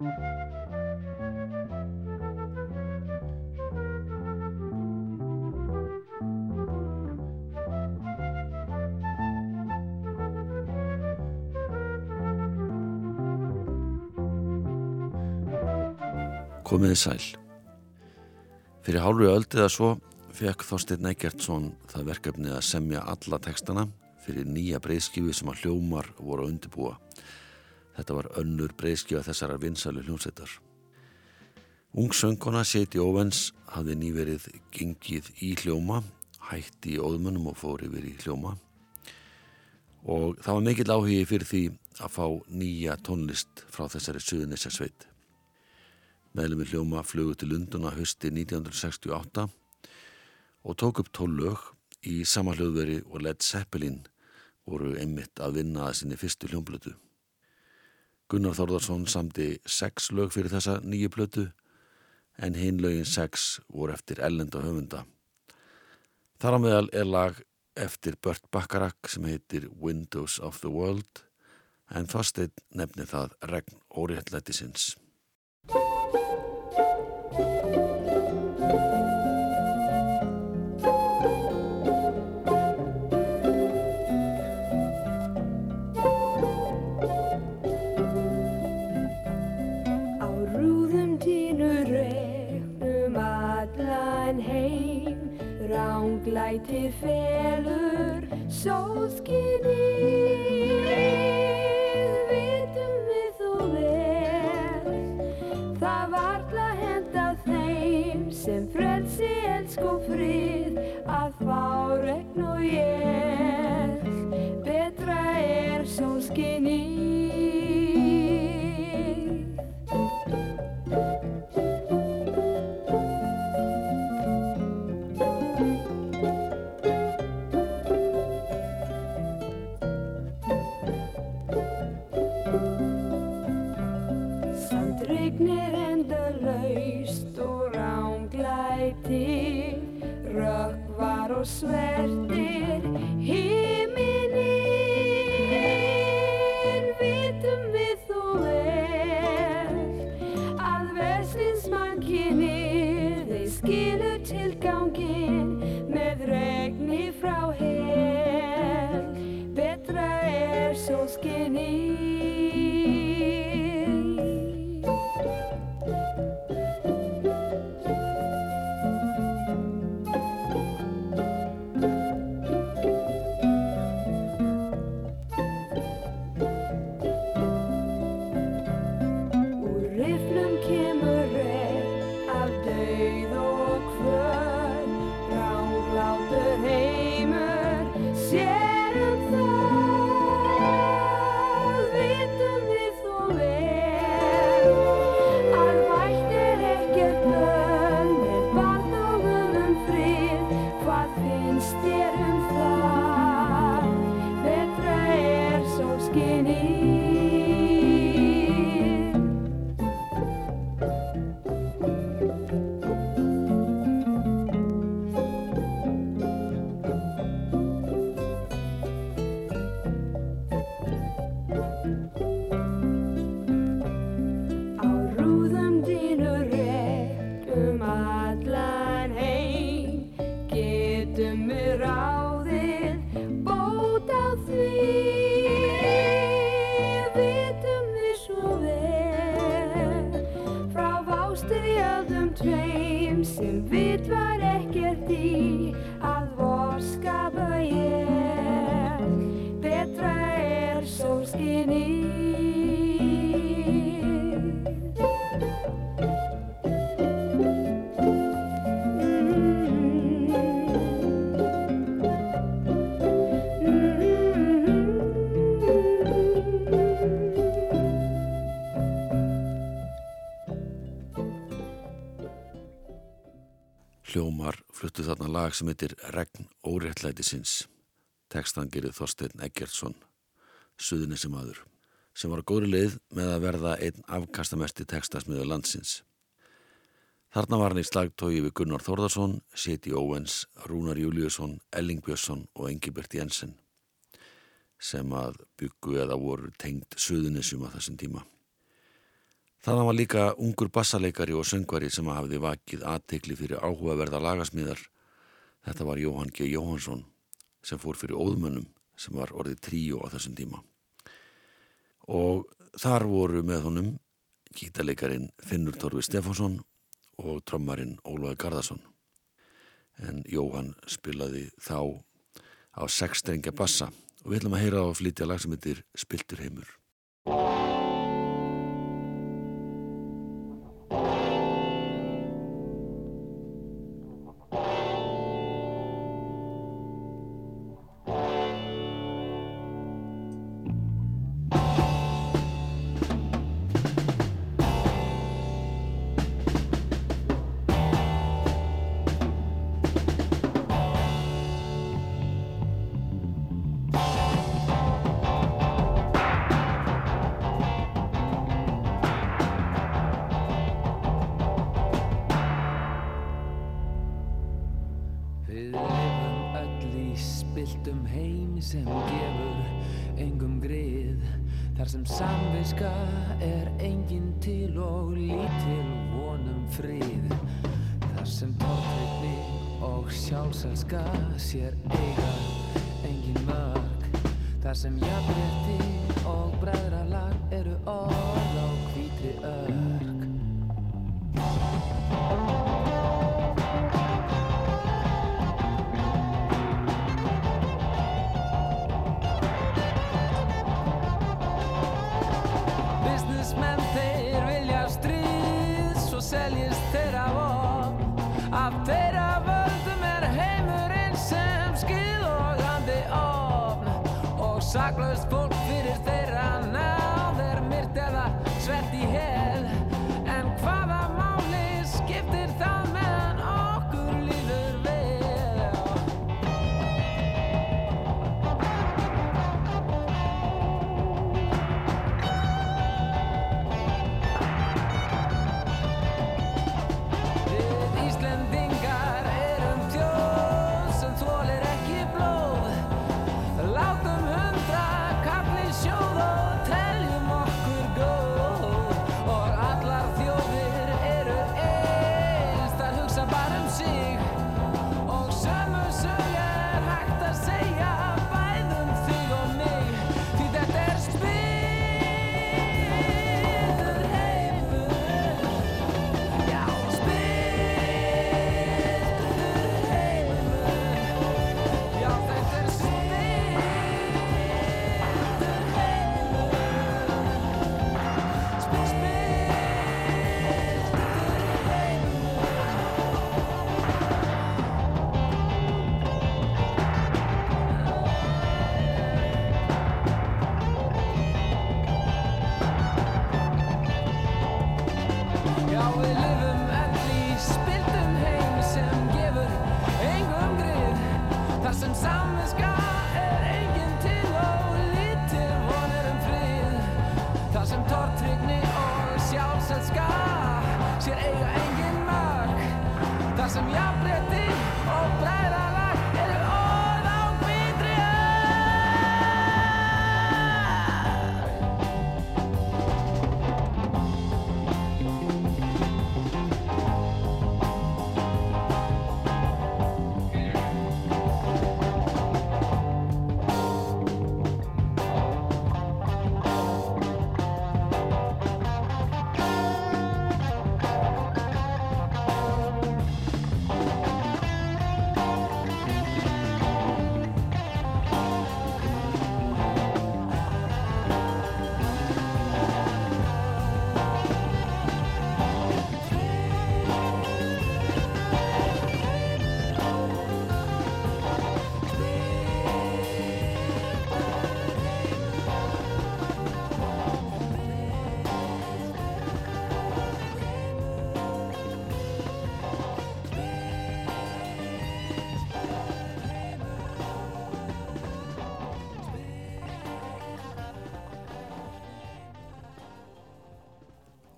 Komiði sæl. Fyrir hálfur öldið að svo fekk Þorstein Eigertsson það verkefni að semja alla tekstana fyrir nýja breyðskifu sem að hljómar voru að undirbúa. Þetta var önnur breyðskifa þessara vinsælu hljómsveitar. Ungsöngona Seti Óvens hafði nýverið gengið í hljóma, hætti í óðmunum og fór yfir í hljóma og það var mikill áhugi fyrir því að fá nýja tónlist frá þessari suðunisja sveit. Meðlum við hljóma flugu til Lunduna hösti 1968 og tók upp tólög í sama hljóðveri og Led Zeppelin voru einmitt að vinna að sinni fyrstu hljómblötu. Gunnar Þórðarsson samti sex lög fyrir þessa nýju blötu en hinn lögin sex voru eftir ellenda höfunda. Þar á meðal er lag eftir Burt Bacharach sem heitir Windows of the World en Þorstein nefni það regn óriðlættisins. Ránglæti felur sóðskinni Vitum við þó vel. Það varla henda þeim sem frelsi elsk og frið lag sem heitir Regn óréttlætisins. Tekstan gerir Þorstein Eggertsson suðinni sem aður sem var á góðri leið með að verða einn afkastamesti tekstasmiður landsins. Þarna var hann í slagtói við Gunnar Þórðarsson, Seti Óvens Rúnar Júliusson, Elling Björnsson og Engibert Jensen sem að byggu eða voru tengd suðinni sem að þessum tíma. Þannig var líka ungur bassaleikari og söngvari sem hafði vakið aðteikli fyrir áhugaverða lagasmíðar Þetta var Jóhann G. Jóhansson sem fór fyrir óðmönnum sem var orðið tríu á þessum tíma. Og þar voru með honum gítarleikarin Finnur Torfi Stefansson og trommarin Ólaði Gardarsson. En Jóhann spilaði þá á sexstrengja bassa og við ætlum að heyra á að flytja lag sem heitir Spiltur heimur. Æska er engin til og lítil vonum fríð Þar sem tórtveitni og sjálfselska sér eiga engin mörg Þar sem jafnverdi og bræð at the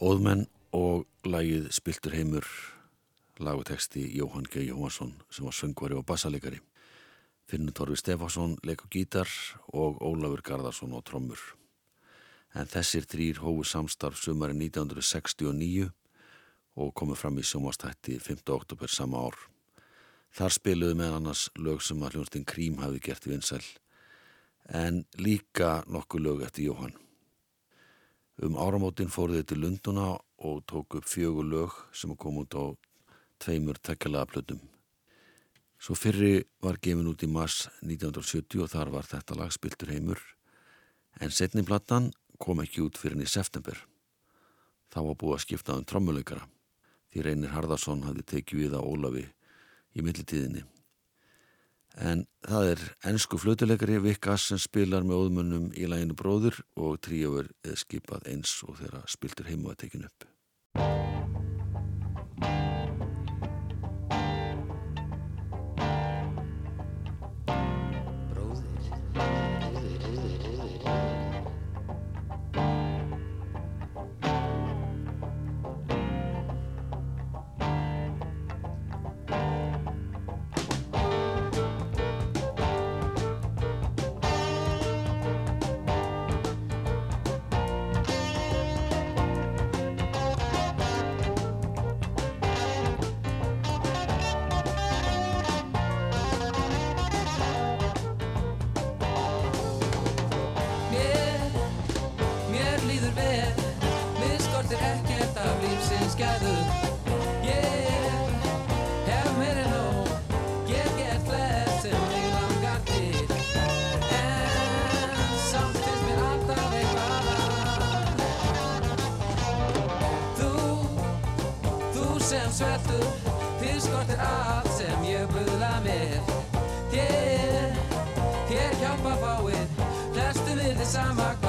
Óðmenn og lagið Spiltur heimur laguteksti Jóhann G. Jóhansson sem var söngvari og bassalegari Finnur Torfi Stefásson leikur gítar og Ólafur Garðarsson og trommur en þessir drýr hófu samstarf sumari 1969 og komu fram í sjómastætti 5. oktober sama ár Þar spiluðu meðan annars lög sem að hljónstinn Krím hafi gert vinsæl en líka nokkuð lög eftir Jóhann Um áramótin fóruð þið til Lunduna og tók upp fjögur lög sem kom út á tveimur tekkjalaða plötum. Svo fyrri var gefin út í mars 1970 og þar var þetta lag spiltur heimur en setningplattan kom ekki út fyrir henni í september. Þá var búið að skipta um trommuleikara því Reynir Harðarsson hafði tekið við á Ólafi í millitíðinni. En það er ennsku flötuleikari Vikas sem spilar með óðmönnum í læginu Bróður og tríofur er skipað eins og þeirra spiltur heimu að tekinu upp. líður vel. Við skortir ekkert af lífsins gæðu Ég hef meira nóg. Ég get flest sem ég langar til. En samt finnst mér alltaf eitthvað. Þú, þú sem sveltur Þið skortir allt sem ég buðla mér Ég, ég hjálpa fáið Flestum við þið sama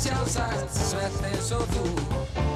sjálfsagt svett eins og þú.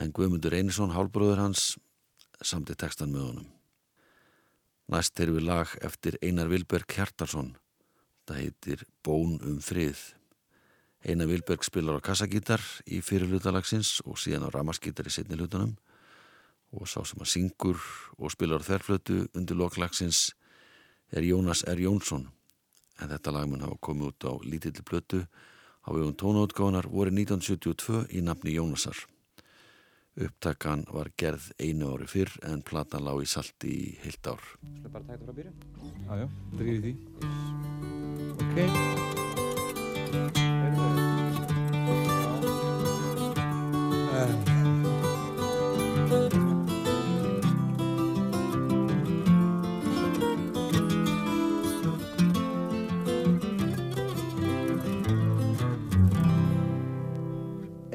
en Guðmundur Einarsson, hálbróður hans, samti textan með honum. Næst er við lag eftir Einar Vilberg Hjartarsson. Það heitir Bón um frið. Einar Vilberg spilar á kassagítar í fyrirlutalagsins og síðan á ramaskítar í setni hlutunum og sá sem að syngur og spilar á þerflötu undir loklagsins er Jónas R. Jónsson en þetta lag mun hafa komið út á lítilli blötu á vegum tónautgáðunar voru 1972 í nafni Jónasar. Upptakkan var gerð einu ári fyrr en platan lág í salti í heilt ár. Þú ætla bara að taka þetta frá byrju? Já, já, þetta er yfir því. Ok.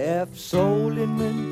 Ef sólinn minn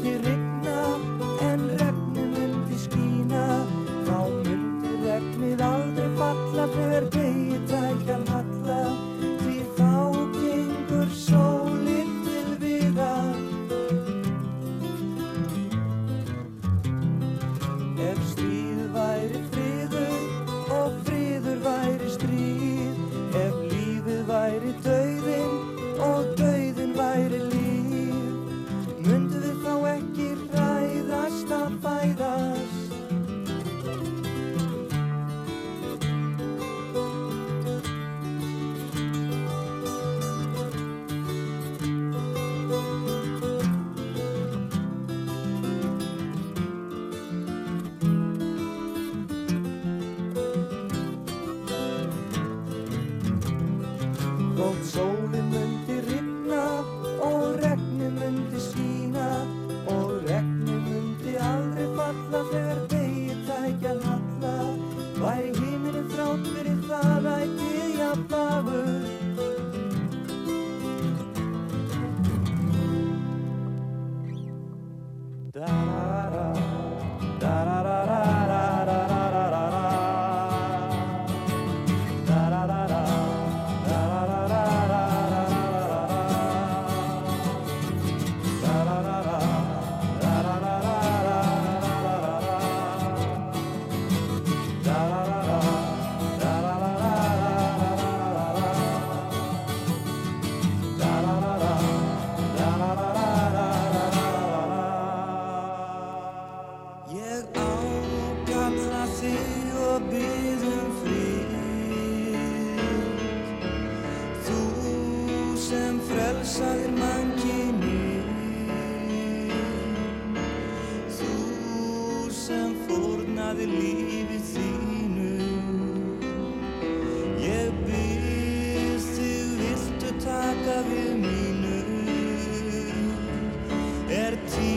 empty.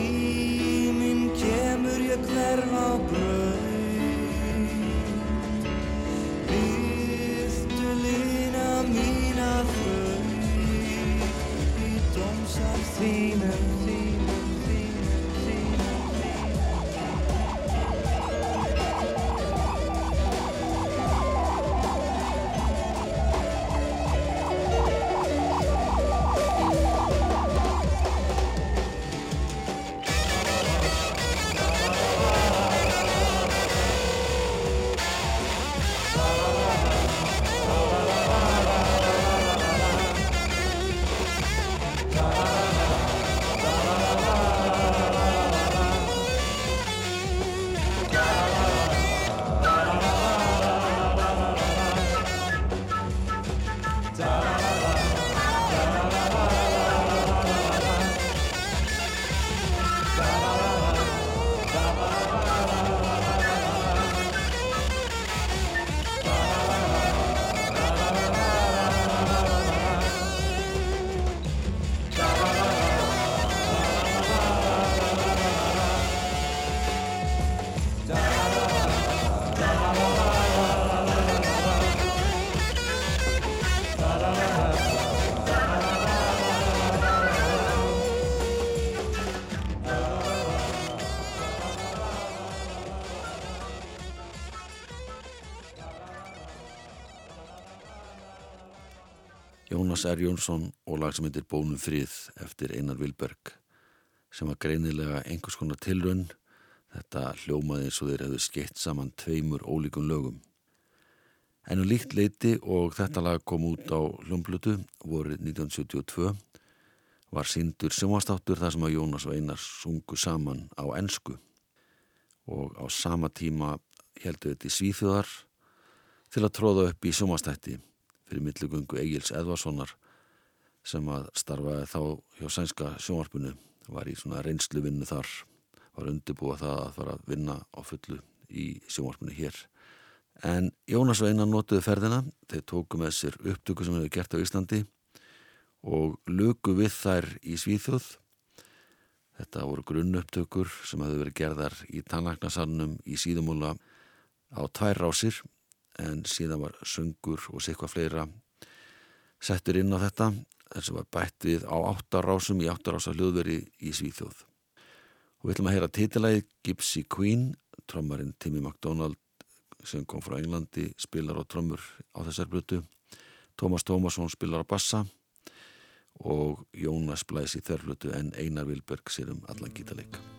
Jónas R. Jónsson og lag sem heitir Bónum frið eftir Einar Vilberg sem var greinilega einhvers konar tilrönn þetta hljómaði eins og þeir hefðu skeitt saman tveimur ólíkum lögum. En um líkt leiti og þetta lag kom út á hljómblutu vorið 1972 var síndur sjónvastáttur þar sem að Jónas og Einar sungu saman á ensku og á sama tíma heldur þetta í Svíþjóðar til að tróða upp í sjónvastætti fyrir millugungu Egils Edvarssonar sem að starfaði þá hjá sænska sjónvarpinu var í svona reynslu vinnu þar var undirbúa það að fara að vinna á fullu í sjónvarpinu hér. En Jónas og Einar notuðu ferðina þeir tóku með sér upptöku sem hefur gert á Íslandi og luku við þær í Svíþjóð. Þetta voru grunnupptökur sem hefur verið gerðar í tannlagnasannum í síðumúla á tvær rásir en síðan var söngur og sikvað fleira settur inn á þetta þess að var bætt við á áttarásum í áttarásar hljóðveri í Svíþjóð. Og við ætlum að heyra titilæði Gypsy Queen trommarinn Timmy MacDonald sem kom frá Englandi spilar á trommur á þessar blötu Tómas Tómasson spilar á bassa og Jónas blæs í þerflötu en Einar Vilberg sér um allan gítarleika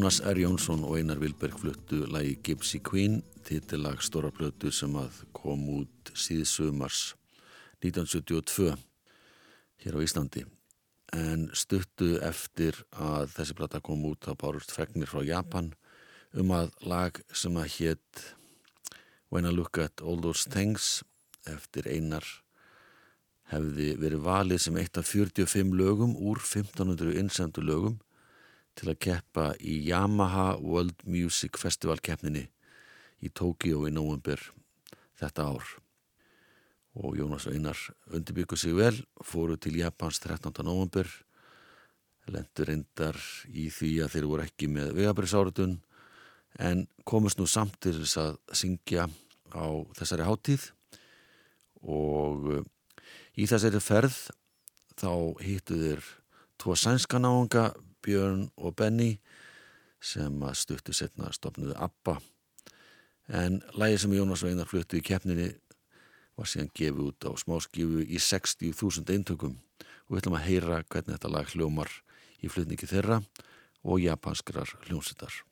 Jónas R. Jónsson og Einar Vilberg fluttu lagi Gypsy Queen titillag stóra plötu sem að kom út síðsumars 1972 hér á Íslandi en stuttu eftir að þessi plata kom út á bárust fregnir frá Japan um að lag sem að hétt When I Look at All Those Things eftir Einar hefði verið valið sem eitt af 45 lögum úr 1500 innsendu lögum til að keppa í Yamaha World Music Festival keppninni í Tókíó í nóvember þetta ár. Og Jónas Einar undirbyggu sig vel, fóru til Japans 13. nóvember, lendur reyndar í því að þeir voru ekki með vegabriðsáratun, en komist nú samt til þess að syngja á þessari háttíð og eh, í þessari ferð þá hittu þeir tvo sænska náunga Björn og Benny sem að stuttu setna stopnuðu ABBA en lægi sem Jónas Veinar fluttu í keppninni var síðan gefið út á smáskifu í 60.000 eintökum og við ætlum að heyra hvernig þetta lag hljómar í flutningi þeirra og japanskrar hljómsittar.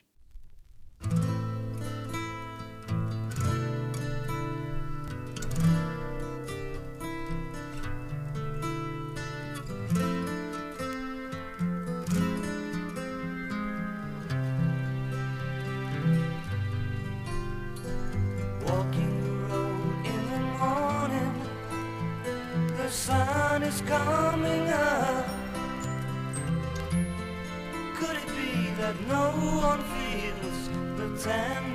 The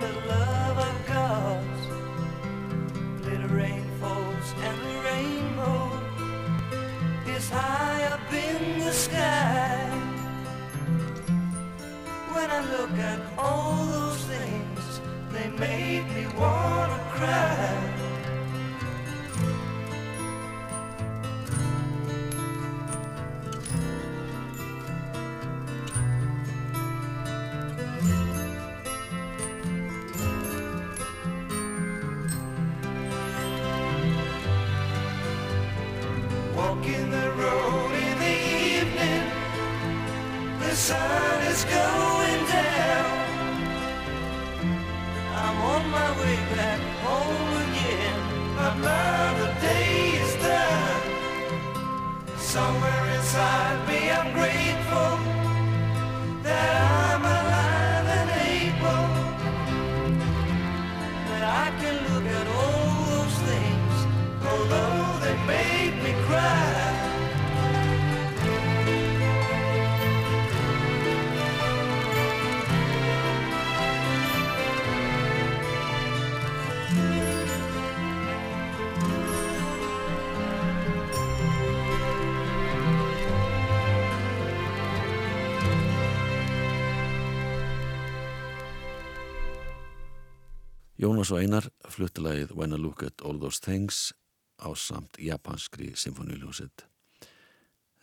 Jónas og Einar fluttilagið When I Look at All Those Things á samt japanskri symfóniuljósitt.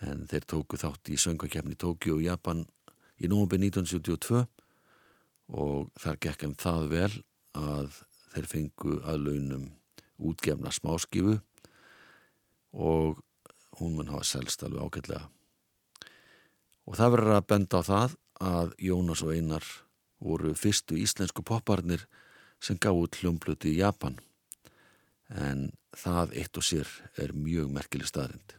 En þeir tóku þátt í söngakefni Tókjó og Japan í nómubið 1972 og þar gekk um það vel að þeir fengu að launum útgefna smáskifu og hún mun hafa selst alveg ágætlega. Og það verður að benda á það að Jónas og Einar voru fyrstu íslensku popparnir sem gáðu hljómbluti í Japan en það eitt og sér er mjög merkileg staðrind.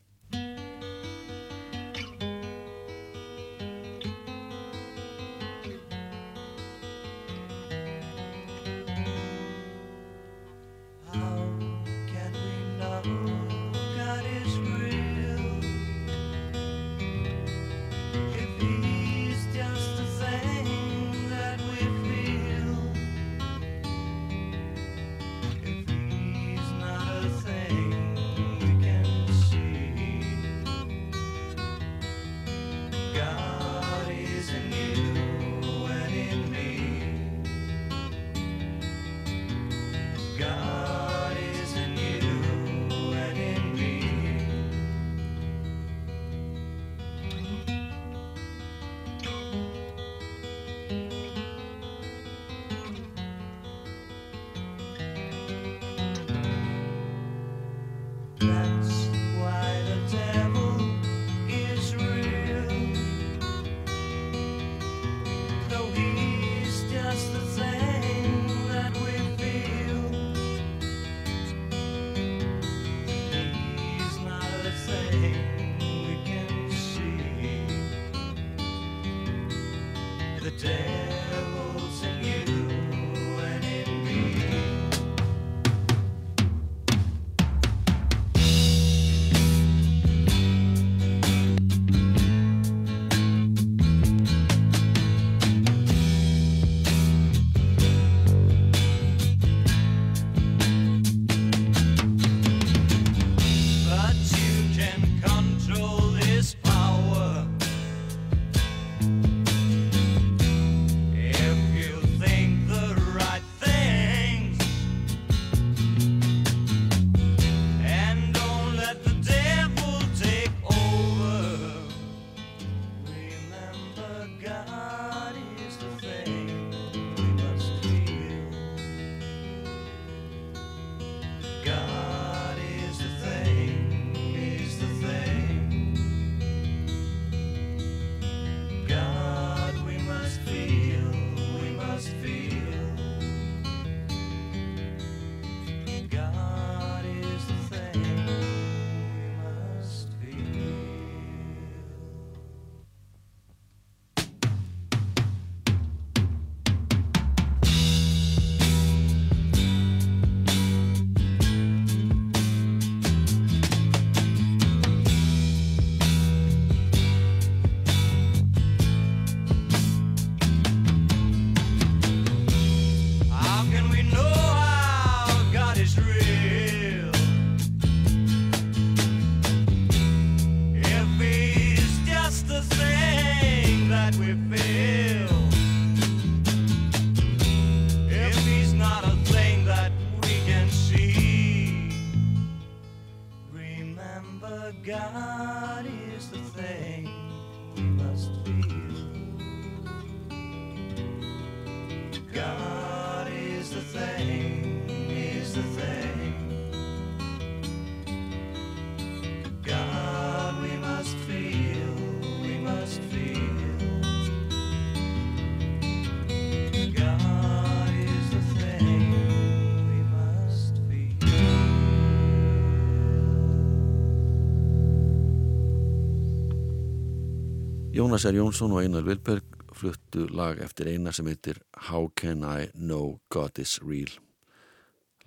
Jónas R. Jónsson og Einar Vilberg fluttu lag eftir eina sem heitir How Can I Know God Is Real?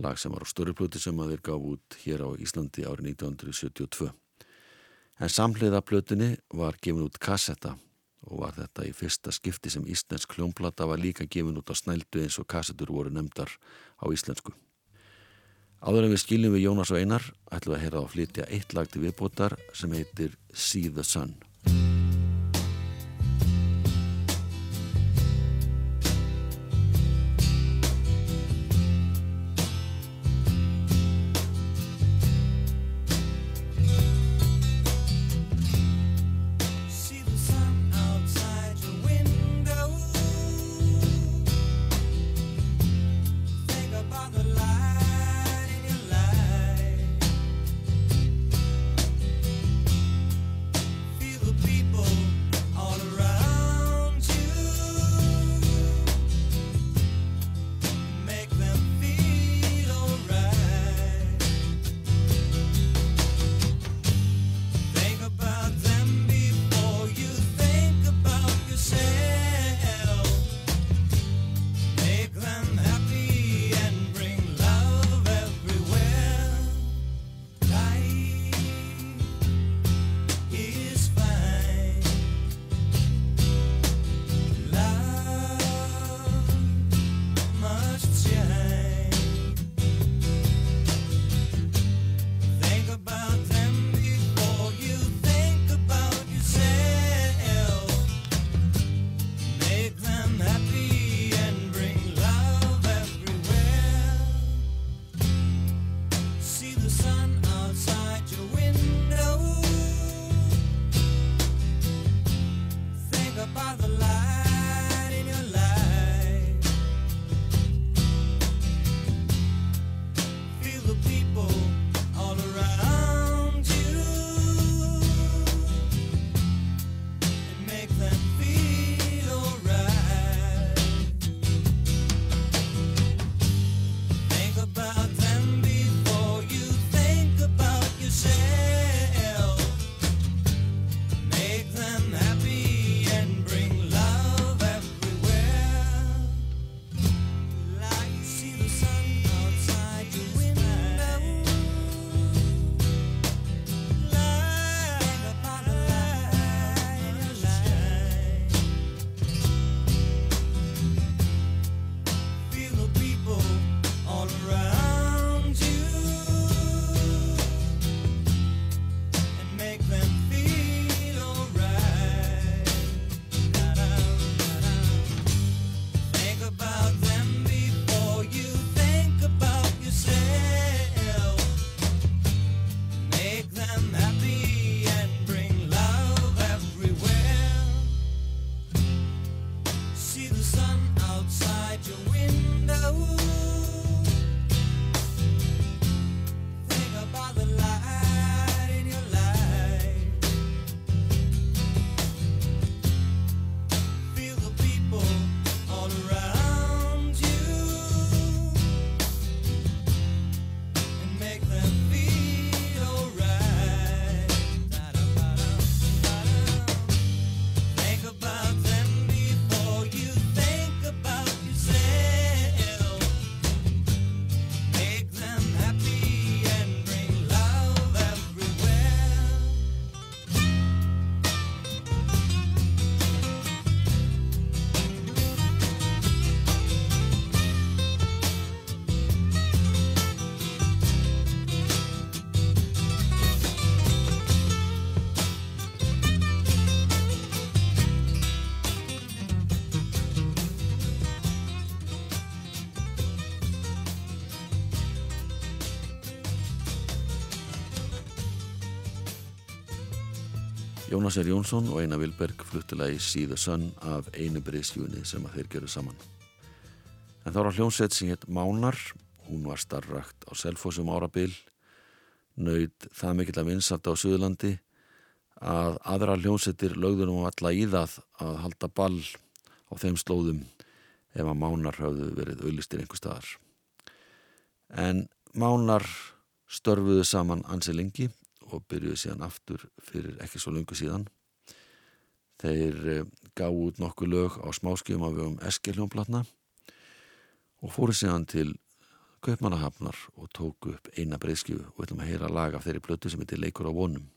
Lag sem var á störrupluti sem að þeir gaf út hér á Íslandi árið 1972 en samhliða plötunni var gefin út kassetta og var þetta í fyrsta skipti sem íslensk hljómplata var líka gefin út á snældu eins og kassettur voru nefndar á íslensku. Áður en við skiljum við Jónas og Einar ætlum við að heyra á að flytja eitt lag til viðbótar sem heitir See the Sun Jónas R. Jónsson og Einar Vilberg fluttilagi the Sun af einu breyðskjúni sem að þeir gerðu saman. En þá var hljónsett sem hétt Mánar, hún var starrakt á Selfossum árabil, nöyð það mikill að vinsat á Suðurlandi að aðra hljónsettir lögðunum alla í það að halda ball á þeim slóðum ef að Mánar hafðu verið auðlistir einhver staðar. En Mánar störfuðu saman ansi lengi og byrjuðu síðan aftur fyrir ekki svo lungu síðan. Þeir eh, gáðu út nokkuð lög á smáskjöfum af vegum Eskiljónplatna og fóru síðan til Kaupmannahafnar og tóku upp eina breyðskjöfu og við ætlum að heyra lag af þeirri blötu sem heitir Leikur á vonum.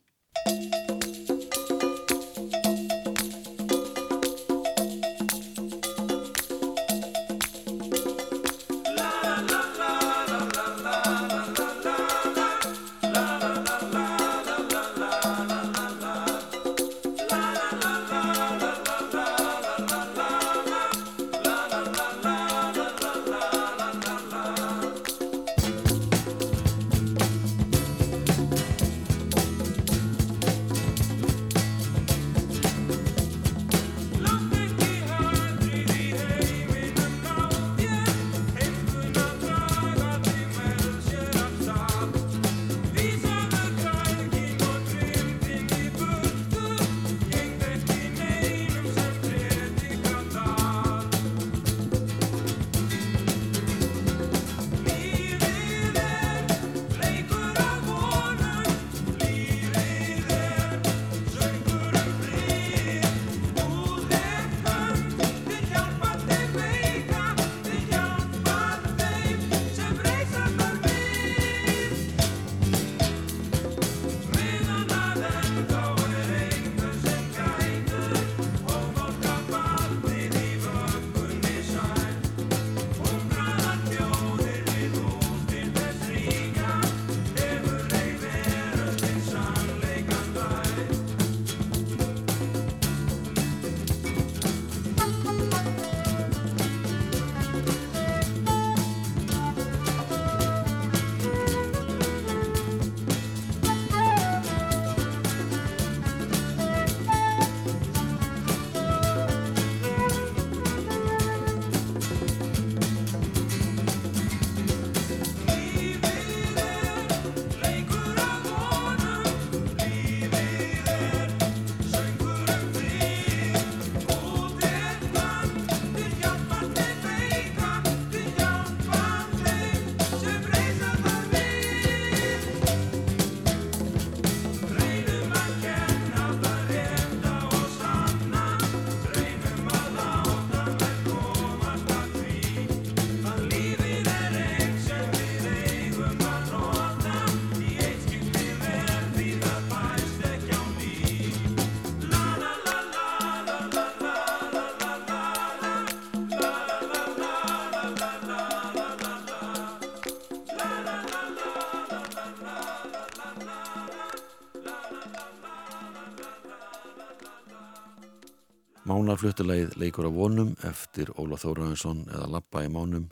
Mánarfluttulegið leikur á vonum eftir Óla Þóraðinsson eða Lappa í mánum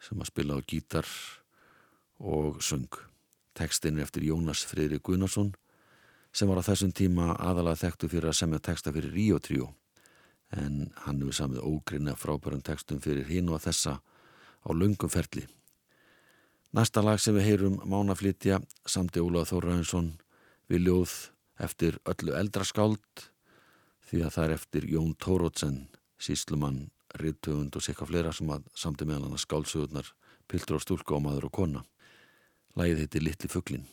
sem að spila á gítar og sung. Tekstinn er eftir Jónas Freyri Gunnarsson sem var á þessum tíma aðalega þekktu fyrir að semja teksta fyrir Río Tríó en hann hefur samið ógrinna frábærum tekstum fyrir hinn og þessa á lungum ferli. Næsta lag sem við heyrum Mánaflitja samti Óla Þóraðinsson við ljóð eftir öllu eldra skáld því að það er eftir Jón Tórótsen, síslumann, riðtöfund og sikka fleira sem að samti meðal hann að skálsögurnar, piltur og stúlka og maður og kona. Lægið heiti Littli Fuglin.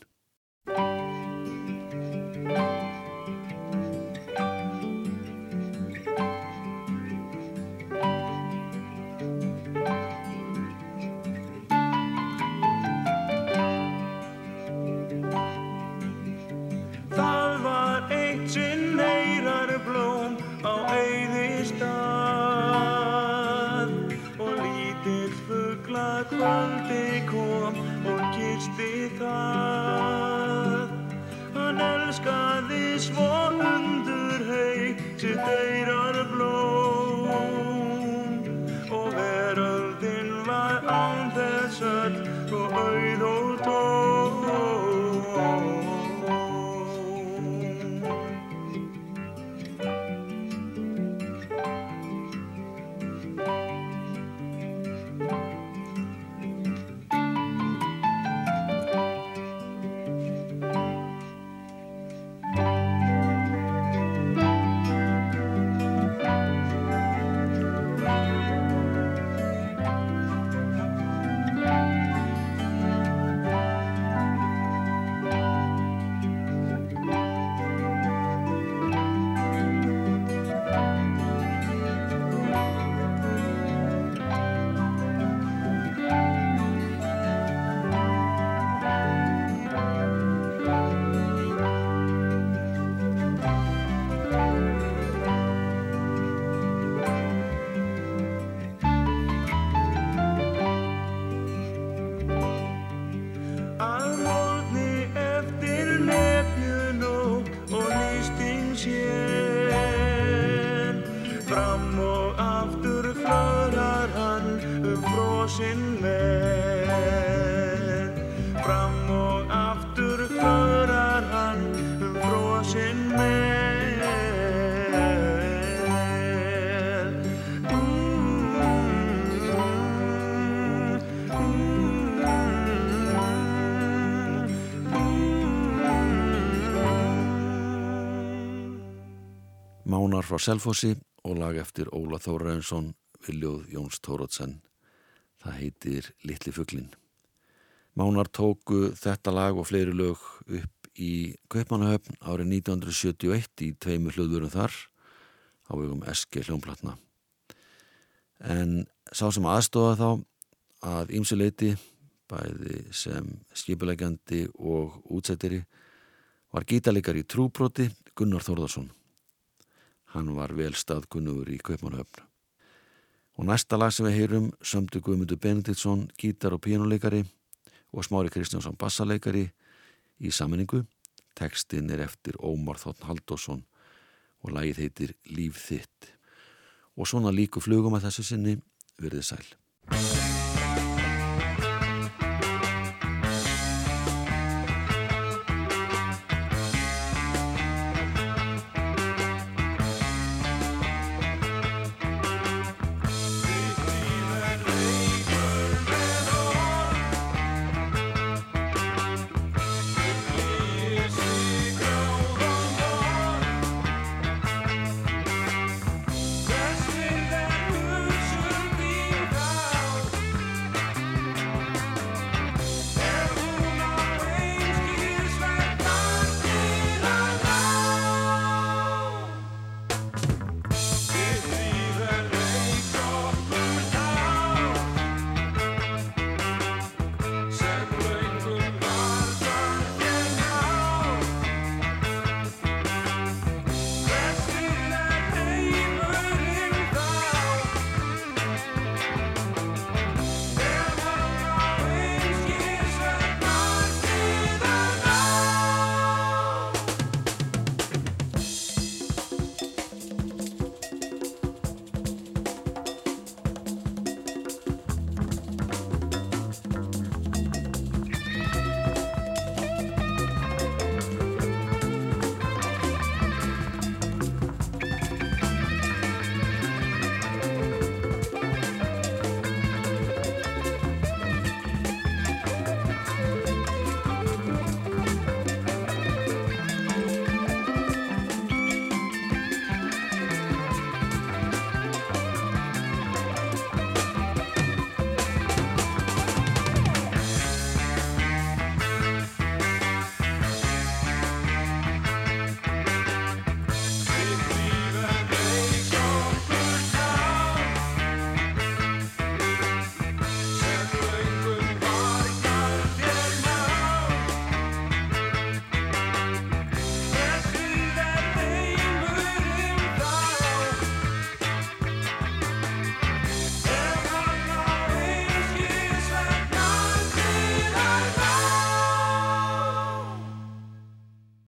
Mánar frá Selfossi og lag eftir Óla Þóraðinsson við ljóð Jóns Tórótsen. Það heitir Littli fuglin. Mánar tóku þetta lag og fleiri lög upp í Kaupmannahöfn árið 1971 í tveimur hljóðurum þar á vegum Eski hljómplatna. En sá sem aðstofa þá að ýmsuleiti, bæði sem skipulegjandi og útsettiri, var gítalikar í trúbroti Gunnar Þórðarsson. Hann var vel staðkunnugur í Kaupmannahöfn. Og næsta lag sem við heyrum sömdu Guðmundur Benediktsson, gítar og pínuleikari og Smári Kristjánsson bassaleikari í saminningu. Tekstinn er eftir Ómar Þotn Haldásson og lagið heitir Líf þitt. Og svona líku flugum að þessu sinni verðið sæl.